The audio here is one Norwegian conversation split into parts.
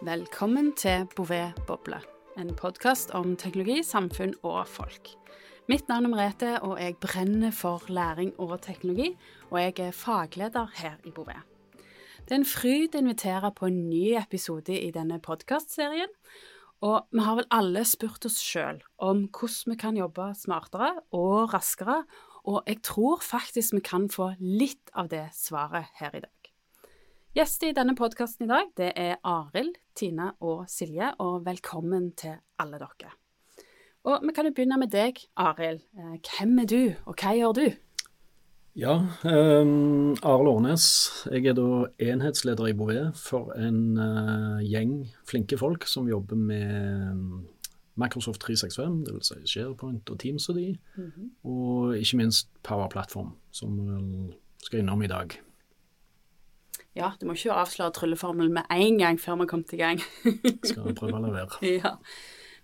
Velkommen til Bouvet Boble, en podkast om teknologi, samfunn og folk. Mitt navn er Merete, og jeg brenner for læring og teknologi. Og jeg er fagleder her i Bouvet. Det er en fryd å invitere på en ny episode i denne podkastserien. Og vi har vel alle spurt oss sjøl om hvordan vi kan jobbe smartere og raskere, og jeg tror faktisk vi kan få litt av det svaret her i dag. Gjest i denne podkasten i dag, det er Arild, Tina og Silje, og velkommen til alle dere. Og vi kan jo begynne med deg, Arild. Eh, hvem er du, og hva gjør du? Ja, um, Arild Årnes. Jeg er da enhetsleder i Bouvet for en uh, gjeng flinke folk som jobber med Microsoft 365, dvs. Si SharePoint og Teams og de, mm -hmm. og ikke minst Power Platform, som vi skal innom i dag. Ja, du må ikke avsløre trylleformelen med en gang før vi har kommet i gang. Skal vi prøve å levere. Ja.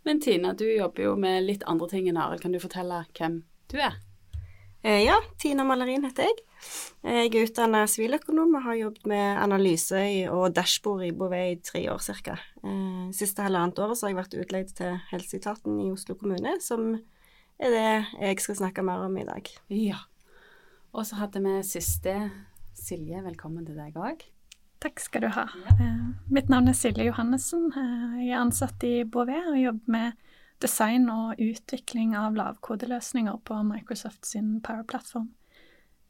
Men Tina, du jobber jo med litt andre ting enn Arild. Kan du fortelle hvem du er? Eh, ja, Tina Malerin heter jeg. Jeg er utdanna siviløkonom og har jobbet med analyse og dashbord i Bouvet i tre år ca. Eh, siste halvannet året så har jeg vært utleid til Helseetaten i Oslo kommune, som er det jeg skal snakke mer om i dag. Ja. Og så hadde vi siste Silje, velkommen til deg òg. Takk skal du ha. Uh, mitt navn er Silje Johannessen. Uh, jeg er ansatt i Bouvet og jobber med design og utvikling av lavkodeløsninger på Microsoft sin Power-plattform.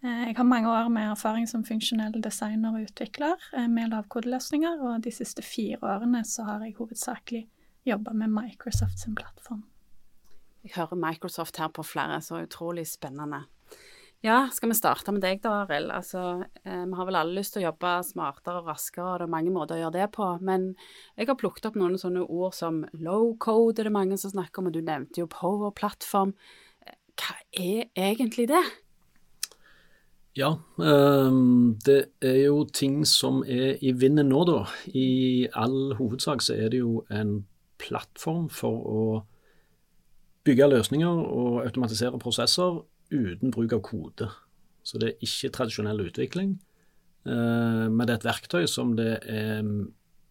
Uh, jeg har mange år med erfaring som funksjonell designer og utvikler med lavkodeløsninger, og de siste fire årene så har jeg hovedsakelig jobba med Microsoft sin plattform. Jeg hører Microsoft her på flere, så utrolig spennende. Ja, skal vi starte med deg da, Arild. Altså, eh, vi har vel alle lyst til å jobbe smartere og raskere, og det er mange måter å gjøre det på. Men jeg har plukket opp noen sånne ord som low code, er det mange som snakker om, og du nevnte jo power-plattform. Eh, hva er egentlig det? Ja, um, det er jo ting som er i vinden nå, da. I all hovedsak så er det jo en plattform for å bygge løsninger og automatisere prosesser uten bruk av kode. Så det er ikke tradisjonell utvikling. Uh, men det er et verktøy som det er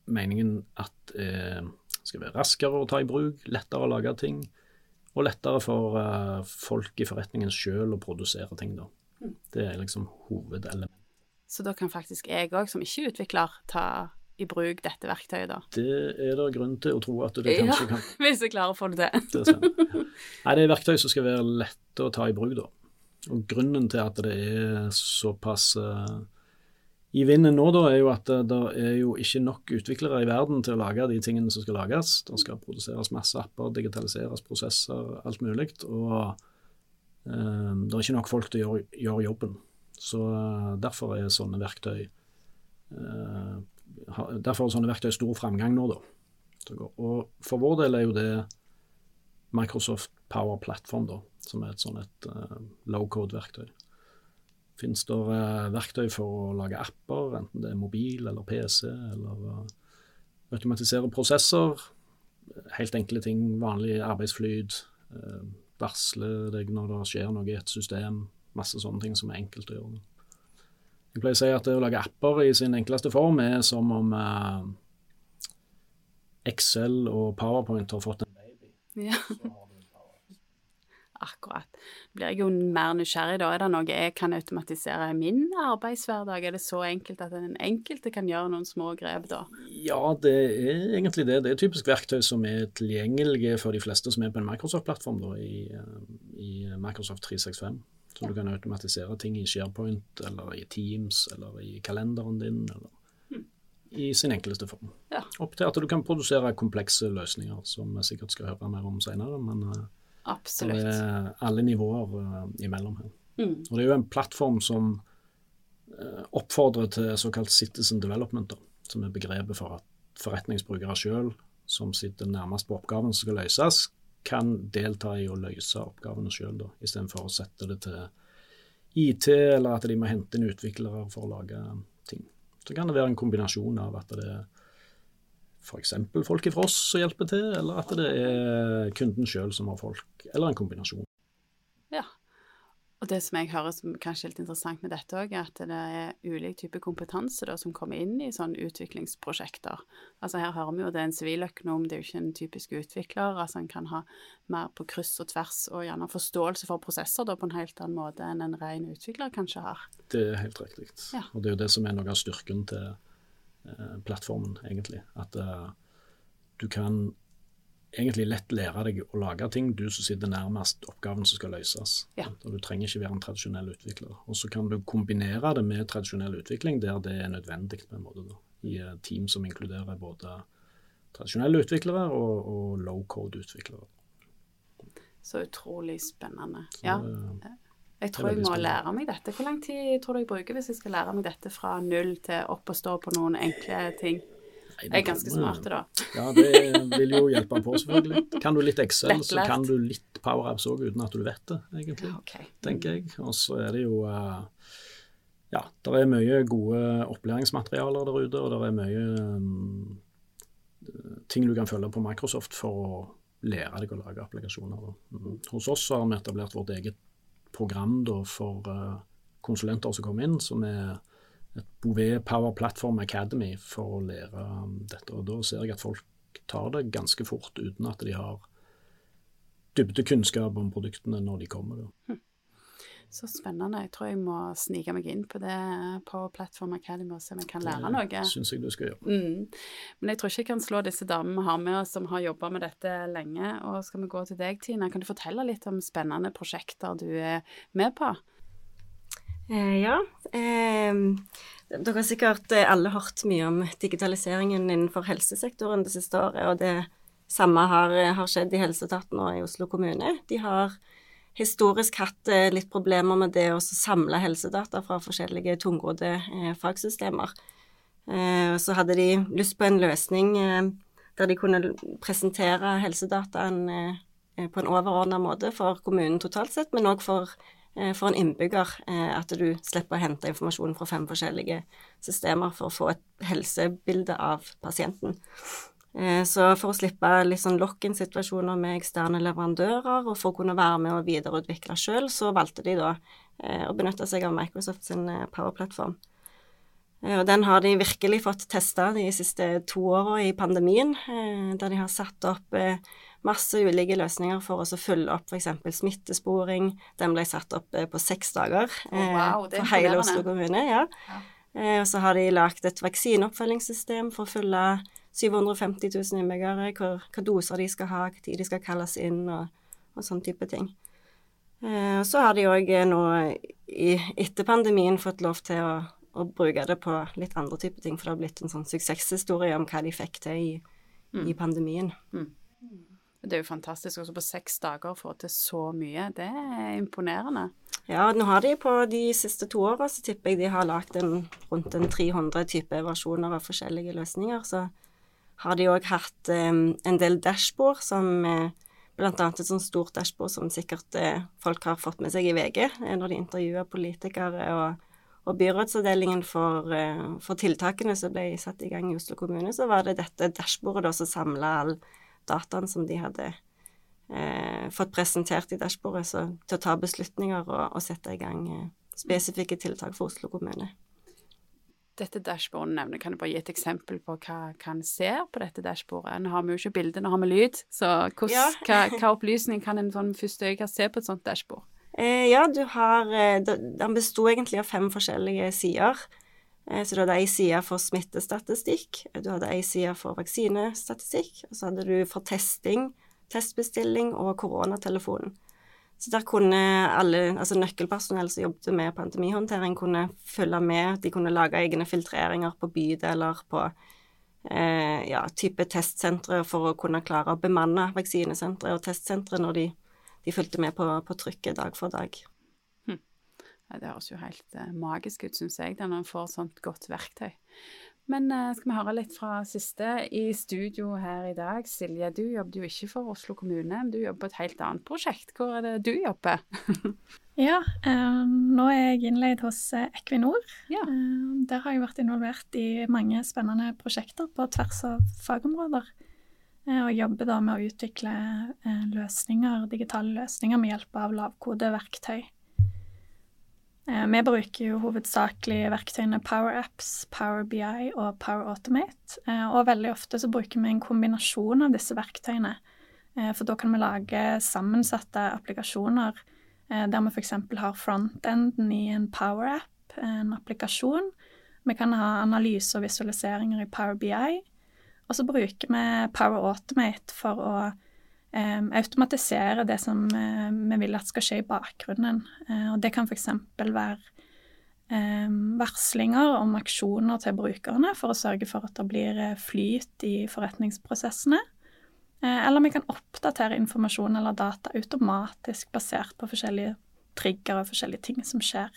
meningen at uh, skal være raskere å ta i bruk, lettere å lage ting, og lettere for uh, folk i forretningen sjøl å produsere ting. da. Det er liksom hovedelementet. Så da kan faktisk jeg òg, som ikke utvikler, ta i bruk dette verktøyet, da? Det er det grunn til å tro at det kanskje ja, kan. Hvis jeg klarer å få det til. det Nei, det er verktøy som skal være lette å ta i bruk, da. Og grunnen til at det er såpass uh, i vinden nå, da, er jo at det, er jo ikke nok utviklere i verden til å lage de tingene som skal lages. Det skal produseres masse apper, digitaliseres prosesser, alt mulig. Og uh, det er ikke nok folk til å gjøre, gjøre jobben. Så uh, derfor er sånne verktøy Derfor er sånne verktøy stor framgang nå, da. Og for vår del er jo det Microsoft Power Platform, da, som er et sånn et uh, low code-verktøy. Fins det uh, verktøy for å lage apper, enten det er mobil eller PC, eller uh, automatisere prosesser. Helt enkle ting, vanlig arbeidsflyt. Uh, varsle deg når det skjer noe i et system. Masse sånne ting som er enkelt å gjøre. Jeg pleier å si at det å lage apper i sin enkleste form er som om Excel og PowerPoint har fått en ja. Akkurat. Blir jeg jo mer nysgjerrig da. Er det noe jeg kan automatisere i min arbeidshverdag? Er det så enkelt at den enkelte kan gjøre noen små grep da? Ja, det er egentlig det. Det er typisk verktøy som er tilgjengelige for de fleste som er på en Microsoft-plattform i, i, Microsoft 365. Så du kan automatisere ting i SharePoint eller i Teams eller i kalenderen din. eller i sin enkleste form. Ja. Opp til at du kan produsere komplekse løsninger, som vi sikkert skal høre mer om senere. Men eh, Absolutt. det er alle nivåer uh, imellom her. Mm. Og det er jo en plattform som uh, oppfordrer til såkalt citizen development, da, som er begrepet for at forretningsbrukere sjøl, som sitter nærmest på oppgaven som skal løses, kan delta i å løse oppgavene sjøl, istedenfor å sette det til IT, eller at de må hente inn utviklere for å lage ting. Så kan det være en kombinasjon av at det er f.eks. folk fra oss som hjelper til, eller at det er kunden sjøl som har folk, eller en kombinasjon. Og det som jeg hører som kanskje er litt interessant med dette òg, er at det er ulik type kompetanse da, som kommer inn i sånne utviklingsprosjekter. Altså Her hører vi jo det er en siviløkonom, det er jo ikke en typisk utvikler. altså En kan ha mer på kryss og tvers og gjerne forståelse for prosesser da på en helt annen måte enn en ren utvikler kanskje har. Det er helt riktig. Ja. Og det er jo det som er noe av styrken til eh, plattformen, egentlig. At eh, du kan egentlig lett lære deg å lage ting, du som sitter nærmest oppgaven som skal løses. Ja. Og Du trenger ikke være en tradisjonell utvikler. Og så kan du kombinere det med tradisjonell utvikling der det er nødvendig, på en måte da, i et team som inkluderer både tradisjonelle utviklere og, og low code-utviklere. Så utrolig spennende. Så Ja. Jeg tror jeg må lære meg dette. Hvor lang tid tror du jeg bruker hvis jeg skal lære meg dette fra null til opp og stå på noen enkle ting? Er ganske smarte, da. Ja, det vil jo hjelpe på, selvfølgelig. Kan du litt Excel, så kan du litt PowerApps òg uten at du vet det, egentlig. Okay. tenker jeg. Og så er det jo eh, Ja, det er mye gode opplæringsmaterialer der ute, og det er mye mm, ting du kan følge på Microsoft for å lære deg å lage applikasjoner. Mm. Hos oss har vi etablert vårt eget program da, for eh, konsulenter som kommer inn, som er et Bouvet Power Platform Academy for å lære dette. Og da ser jeg at folk tar det ganske fort uten at de har dybdekunnskap om produktene når de kommer. Da. Så spennende. Jeg tror jeg må snike meg inn på det på Platform Academy og se om jeg kan lære noe. Det syns jeg du skal gjøre. Mm. Men jeg tror ikke jeg kan slå disse damene vi har med oss som har jobba med dette lenge. Og skal vi gå til deg, Tina, kan du fortelle litt om spennende prosjekter du er med på? Eh, ja. Eh, dere har sikkert eh, alle hørt mye om digitaliseringen innenfor helsesektoren det siste året, og det samme har, har skjedd i Helseetaten og i Oslo kommune. De har historisk hatt eh, litt problemer med det å samle helsedata fra forskjellige tungrodde eh, fagsystemer. Eh, så hadde de lyst på en løsning eh, der de kunne presentere helsedataen eh, eh, på en overordna måte for kommunen totalt sett, men òg for, eh, for en innbygger. eh, At du slipper å hente informasjon fra fem forskjellige systemer for å få et helsebilde av pasienten. Eh, Så for å slippe litt sånn lock-in-situasjoner med eksterne leverandører, og for å kunne være med og videreutvikle sjøl, så valgte de da eh, å benytte seg av Microsoft sin eh, Power-plattform. Eh, Og den har de virkelig fått testa de siste to åra i pandemien, eh, der de har satt opp eh, masse ulike løsninger for å så følge opp f.eks. smittesporing. Den ble satt opp eh, på seks dager oh, wow, for hele. Oslo kommune. ja. Ja. Eh, Og så har de lagd et vaksineoppfølgingssystem for å følge 750 000 innbyggere, hvilke doser de skal ha, tid de skal kalles inn, og, og sånn type ting. Og så har de òg nå i, etter pandemien fått lov til å, å bruke det på litt andre type ting, for det har blitt en sånn suksesshistorie om hva de fikk til i, i pandemien. Det er jo fantastisk også på seks dager å få til så mye. Det er imponerende. Ja, nå har de på de siste to åra, så tipper jeg de har lagd rundt en 300 type versjoner av forskjellige løsninger. Så har de òg hatt eh, en del dashbord som eh, Blant annet et sånt stort dashbord som sikkert eh, folk har fått med seg i VG eh, når de intervjuer politikere og, og byrådsavdelingen for, eh, for tiltakene som ble satt i gang i Oslo kommune, så var det dette dashbordet da som samla all dataen som de hadde eh, fått presentert i dashbordet, så, til å ta beslutninger og, og sette i gang eh, spesifikke tiltak for Oslo kommune. Dette dashbordet nevner, kan du bare gi et eksempel på hva hva en ser på dette dashbordet? Nå har vi jo ikke bilde, nå har vi lyd, så hos, Ja. hva, hva opplysning kan en sånn første øye se på et sånt dashbord? Eh, ja, du har eh, Den besto egentlig av fem forskjellige sider. Eh, så du hadde ei side for smittestatistikk, du hadde ei side for vaksinestatistikk, og så hadde du for testing, testbestilling og koronatelefonen. Så der kunne alle, altså nøkkelpersonell som jobbet med pandemihåndtering, kunne følge med. De kunne lage egne filtreringer på bydeler, på eh, ja, type testsentre for å kunne klare å bemanne vaksinesentre og testsentre når de, de fulgte med på, på trykket dag for dag. Ja, det høres jo helt eh, magisk ut, syns jeg, når en får sånt godt verktøy. Men eh, skal vi høre litt fra siste i studio her i dag. Silje, du jobbet jo ikke for Oslo kommune, men du jobber på et helt annet prosjekt. Hvor er det du jobber? Ja, eh, nå er jeg innleid hos Equinor. Ja. Der har jeg vært involvert i mange spennende prosjekter på tvers av fagområder. Og jobber da med å utvikle løsninger, digitale løsninger med hjelp av lavkodeverktøy. Eh, vi bruker jo hovedsakelig verktøyene Power Apps, Power BI og Power Automate. Eh, og veldig ofte så bruker vi en kombinasjon av disse verktøyene. Eh, for da kan vi lage sammensatte applikasjoner der vi f.eks. har frontenden i en Power App, en applikasjon. Vi kan ha analyse og visualiseringer i Power BI. Og så bruker vi Power Automate for å automatisere det som eh, vi vil at skal skje i bakgrunnen. Eh, og det kan f.eks. være varslinger om aksjoner til brukerne for å sørge for at det blir eh, flyt i forretningsprosessene. Eller vi kan oppdatere informasjon eller data automatisk basert på forskjellige trigger og forskjellige ting som skjer.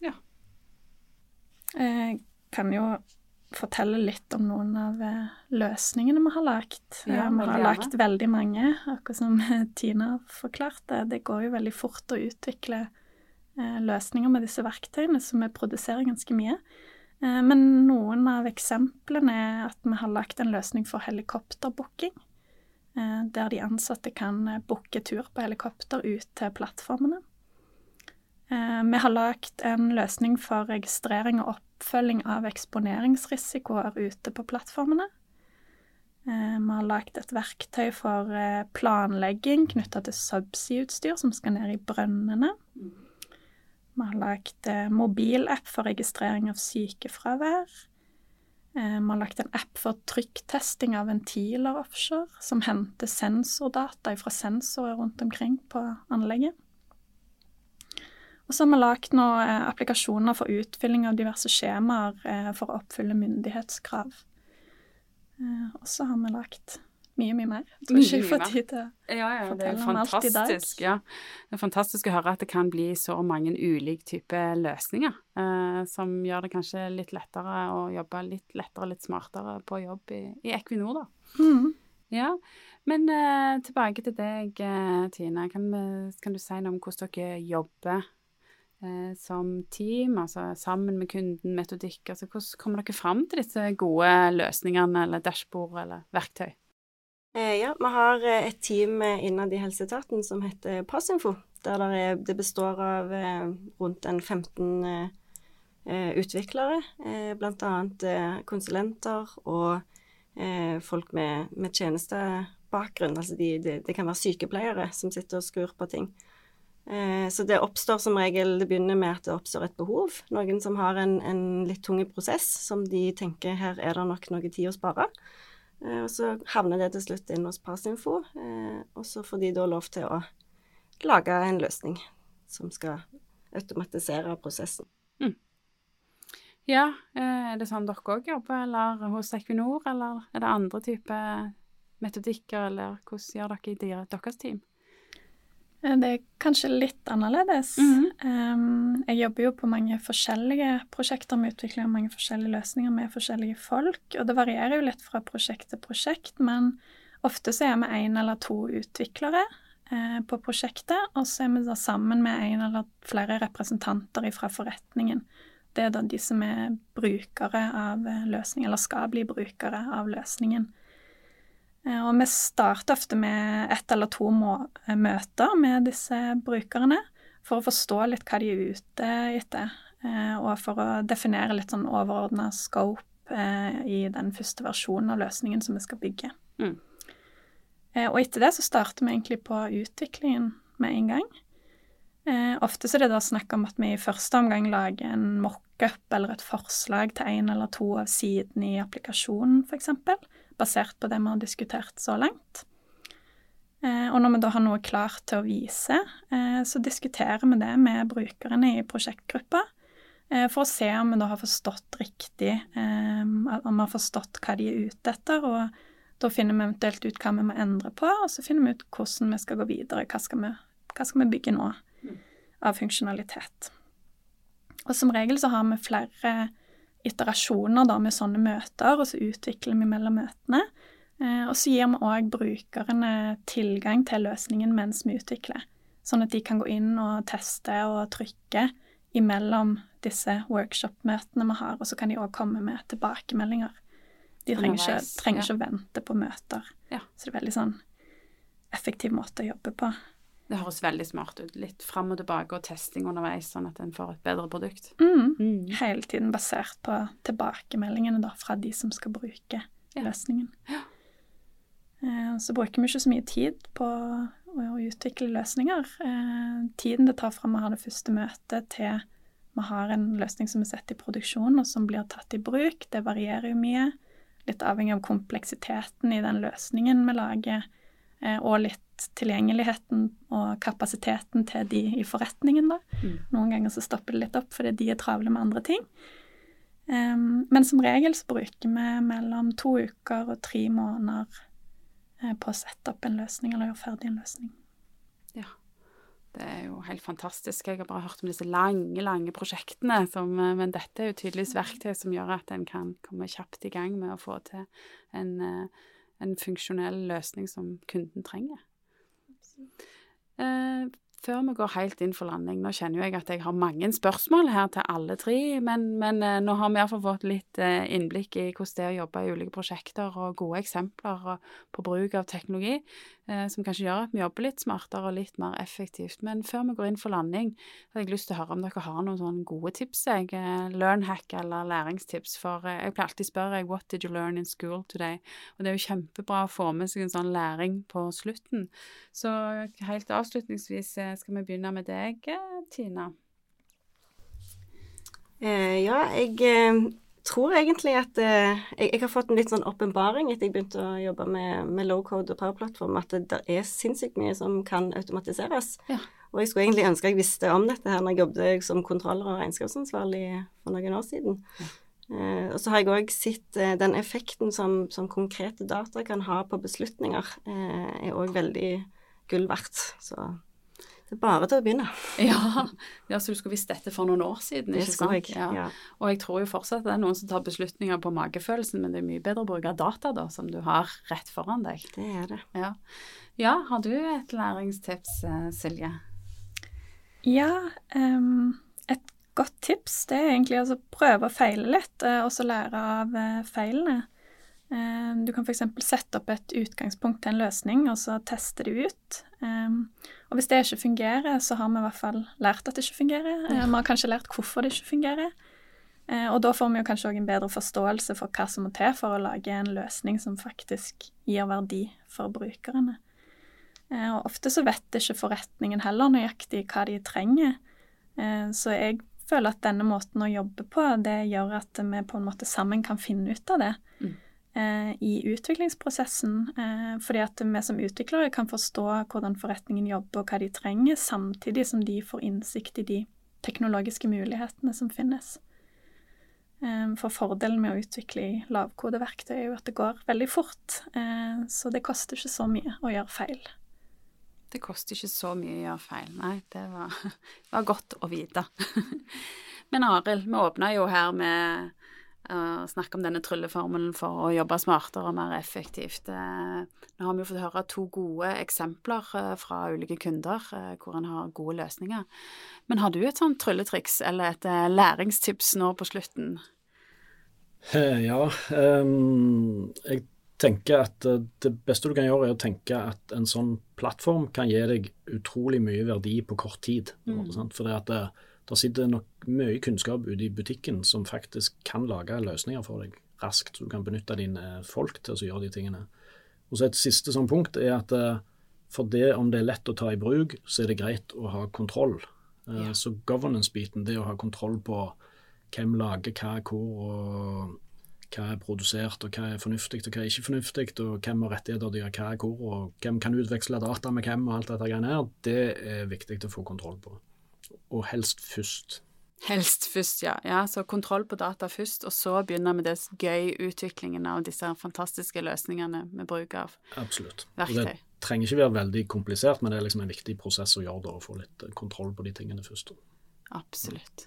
Ja. Jeg kan jo fortelle litt om noen av eh, løsningene vi har lagt. Ja, vi har lagt veldig mange, akkurat som Tina forklarte. Det går jo veldig fort å utvikle eh, løsninger med disse verktøyene, som vi produserer ganske mye. Eh, men noen av eksemplene er at vi har lagt en løsning for helikopterbooking. Der de ansatte kan booke tur på helikopter ut til plattformene. Vi har lagt en løsning for registrering og opp oppfølging av eksponeringsrisikoer ute på plattformene. Eh, vi har lagd et verktøy for eh, planlegging knytta til subsea-utstyr som skal ned i brønnene. Vi har lagd eh, mobilapp for registrering av sykefravær. Vi har lagt en app for trykktesting av ventiler offshore, som henter sensordata fra sensorer rundt omkring på anlegget. Og så har vi lagd noen eh, applikasjoner for utfylling av diverse skjemaer eh, for å oppfylle myndighetskrav. Eh, og så har vi lagd mye, mye mer. Jeg tror ikke vi får tid til å ja, ja, fortelle om alt i dag. Ja. Det er fantastisk å høre at det kan bli så mange ulike typer løsninger, eh, som gjør det kanskje litt lettere å jobbe litt lettere litt smartere på jobb i, i Equinor, da. Mm. Ja, men eh, tilbake til deg, Tina. Kan, kan, du si noe om hvordan dere jobber eh, som team, altså sammen med kunden, metodikk? Altså hvordan kommer dere fram til disse gode løsningene eller dashbord eller verktøy? Eh, ja, vi har eh, et team eh, innad i helseetaten som heter Passinfo. Der det, er, det består av eh, rundt en 15 eh, utviklere, eh, bl.a. konsulenter og folk med, med tjenestebakgrunn. Altså de, de, det kan være sykepleiere som sitter og skrur på ting. Eh, så det oppstår som regel Det begynner med at det oppstår et behov. Noen som har en, en litt tung prosess som de tenker her er det nok noe tid å spare. Eh, og så havner det til slutt inn hos Passinfo, eh, og så får de da lov til å lage en løsning som skal automatisere prosessen. Mm. Ja, er det sånn dere òg jobber, eller hos Equinor, eller er det andre typer metodikker, eller hvordan gjør dere i deres team? Eh, det er kanskje litt annerledes. Mm -hmm. um, jeg jobber jo på mange forskjellige prosjekter utvikling av mange forskjellige løsninger med forskjellige folk, og det varierer jo litt fra prosjekt til prosjekt, men ofte så er vi én eller to utviklere eh, på prosjektet, og så er vi da sammen med en eller flere representanter fra forretningen. Det er da de som er brukere av eh, løsningen, eller skal bli brukere av løsningen. Eh, og vi starter ofte med ett eller to eh, møter med disse brukerne for å forstå litt hva de er ute etter, eh, og for å definere litt sånn overordna scope i den første versjonen av løsningen som vi skal bygge. Mm. Og etter det så starter vi egentlig på utviklingen med en gang. Ofte så er det da snakk om at vi i første omgang lager en mockup eller et forslag til en eller to av sidene i applikasjonen, f.eks basert på det vi har diskutert så langt. Eh, og når vi da har noe klart til å vise, eh, så diskuterer vi det med brukerne i prosjektgruppa eh, for å se om vi da har forstått riktig, om vi har forstått hva de er ute etter. og da finner vi eventuelt ut hva vi må endre på, og så finner vi ut hvordan vi skal gå videre. Hva skal vi, hva skal vi bygge nå av funksjonalitet. Og som regel så har vi flere iterasjoner da, med sånne møter, og så utvikler vi mellom møtene. Eh, og så gir vi òg brukerne tilgang til løsningen mens vi utvikler, sånn at de kan gå inn og teste og trykke imellom disse workshop-møtene vi har, og så kan de òg komme med tilbakemeldinger. De trenger ikke, trenger ikke å vente på møter. Ja. Så det er veldig sånn effektiv måte å jobbe på. Det høres veldig smart ut. Litt fram og tilbake og testing underveis, sånn at en får et bedre produkt. Mm. Mm. Hele tiden basert på tilbakemeldingene da, fra de som skal bruke Ja. løsningen. Eh, Så bruker vi ikke så mye tid på å å utvikle løsninger. Eh, Tiden det tar fra vi har det første møtet til vi har en løsning som er sett i produksjon og som blir tatt i bruk, det varierer jo mye. Litt avhengig av kompleksiteten i den løsningen vi lager, eh, og litt tilgjengeligheten og kapasiteten til de i forretningen, da. Mm. Noen ganger så stopper det litt opp fordi de er travle med andre ting. Um, men som regel så bruker vi mellom to uker og tre måneder eh, på å sette opp en løsning eller gjøre ferdig en løsning. Ja. Det er jo helt fantastisk. Jeg har bare hørt om disse lange, lange prosjektene, som, eh, men dette er jo tydeligvis verktøy som gjør at en kan komme kjapt i gang med å få til en, eh, en funksjonell løsning som kunden trenger. Eh, før vi går helt inn for landing, nå kjenner jeg at jeg har mange spørsmål her til alle tre, men, men eh, nå har vi iallfall fått litt eh, innblikk i hvordan det er å jobbe i ulike prosjekter, og gode eksempler på bruk av teknologi, som kanskje gjør at vi jobber litt smartere og litt mer effektivt. Men før vi går inn for landing, hadde jeg lyst til å høre om dere har noen sånne gode tips, jeg, eh, learn hack eller læringstips, for eh, jeg pleier alltid å spørre what did you learn in school today? Og det er jo kjempebra å få med seg en sånn læring på slutten. Så helt avslutningsvis eh, skal vi begynne med deg, eh, Tina. Eh, ja, jeg eh, tror egentlig at eh, jeg, jeg har fått en litt sånn åpenbaring etter jeg begynte å jobbe med, med low code og powerplattform, at det, der er sinnssykt mye som kan automatiseres. Ja. Og jeg skulle egentlig ønske jeg visste om dette her når jeg jobbet som kontroller og regnskapsansvarlig for noen år siden. Eh, og så har jeg òg sett eh, den effekten som, som konkrete data kan ha på beslutninger, eh, er òg veldig gull verdt. Så det er bare til å begynne. Ja, ja, så du skulle visst dette for noen år siden, ikke sant? jeg. Ja. Og jeg tror jo fortsatt det er noen som tar beslutninger på magefølelsen, men det er mye bedre å bruke data da, som du har rett foran deg. Det er det. Ja, ja har du et læringstips, eh, Silje? Ja, um, et godt tips det er egentlig å prøve og feile litt, eh, og så lære av eh, feilene. Em, Du kan f.eks. sette opp et utgangspunkt til en løsning, og så teste det ut. Og hvis det ikke fungerer, så har vi i hvert fall lært at det ikke fungerer. Eh, Vi har kanskje lært hvorfor det ikke fungerer. Eh, Og da får vi jo kanskje òg en bedre forståelse for hva som må til for å lage en løsning som faktisk gir verdi for brukerne. Eh, Og ofte så vet ikke forretningen heller nøyaktig hva de trenger. Så jeg føler at denne måten å jobbe på, det gjør at vi på en måte sammen kan finne ut av det Mm. Eh, i utviklingsprosessen. eh, Fordi at vi som utviklere kan forstå hvordan forretningen jobber og hva de trenger, samtidig som de får innsikt i de teknologiske mulighetene som finnes. Eh, For fordelen med å utvikle i lavkodeverktøy er jo at det går veldig fort, så det koster ikke så mye å gjøre feil. Det koster ikke så mye å gjøre feil. Nei, det var, var godt å vite. Men Arild, vi åpna jo her med å snakke om denne trylleformelen for å jobbe smartere og mer effektivt. Eh, Nå har vi jo fått høre to gode eksempler eh, fra ulike kunder hvor en har gode løsninger. Men har du et sånt trylletriks eller et læringstips nå på slutten? Ja, um, jeg tenker at det beste du kan gjøre er å tenke at en sånn plattform kan gi deg utrolig mye verdi på kort tid. Mm. For det, at det, sitter nok mye kunnskap ute i butikken som faktisk kan lage løsninger for deg raskt. Så du kan benytte dine folk til å gjøre de tingene. Og så Et siste sånn punkt er at eh, for det om det er lett å ta i bruk, så er det greit å ha kontroll. Eh, Ja. Så governance-biten, det å ha kontroll på hvem lager hva hvor, og hva er produsert, og hva er fornuftig og hva er ikke fornuftig, og hvem har rettigheter til å gjøre hva hvor, og hvem kan utveksle data med hvem, og alt dette greiene her, det er viktig å få kontroll på. Og helst først. Helst først, ja. ja. Så kontroll på data først, og så begynner med det gøy utviklingen av disse fantastiske løsningene med bruk av Absolutt. Og verktøy. Det trenger ikke være veldig komplisert, men det er liksom en viktig prosess å gjøre det, å få litt kontroll på de tingene først. Absolutt.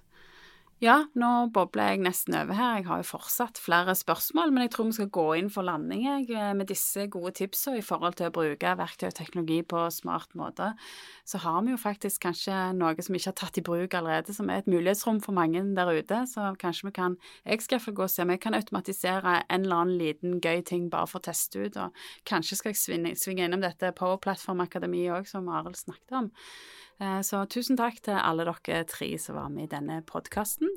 Ja, nå bobler jeg nesten over her. Jeg har jo fortsatt flere spørsmål, men jeg tror vi skal gå inn for landing jeg, eh, med disse gode tipsene i forhold til å bruke verktøy og teknologi på smart måte. Så har vi jo faktisk kanskje noe som vi ikke har tatt i bruk allerede, som er et mulighetsrom for mange der ute. Så kanskje vi kan Jeg skal iallfall gå og se om jeg kan automatisere en eller annen liten gøy ting bare for å teste ut, og kanskje skal jeg svinge, innom dette Power Platform Akademi òg, som Arild snakket om. Eh, så tusen takk til alle dere tre som var med i denne podkasten.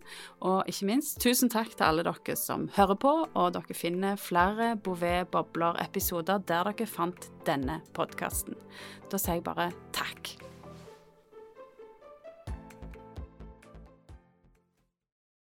Og ikke minst tusen takk til alle dere som hører på, og dere finner flere Bouvet Bobler-episoder der dere fant denne podkasten. Da sier jeg bare takk.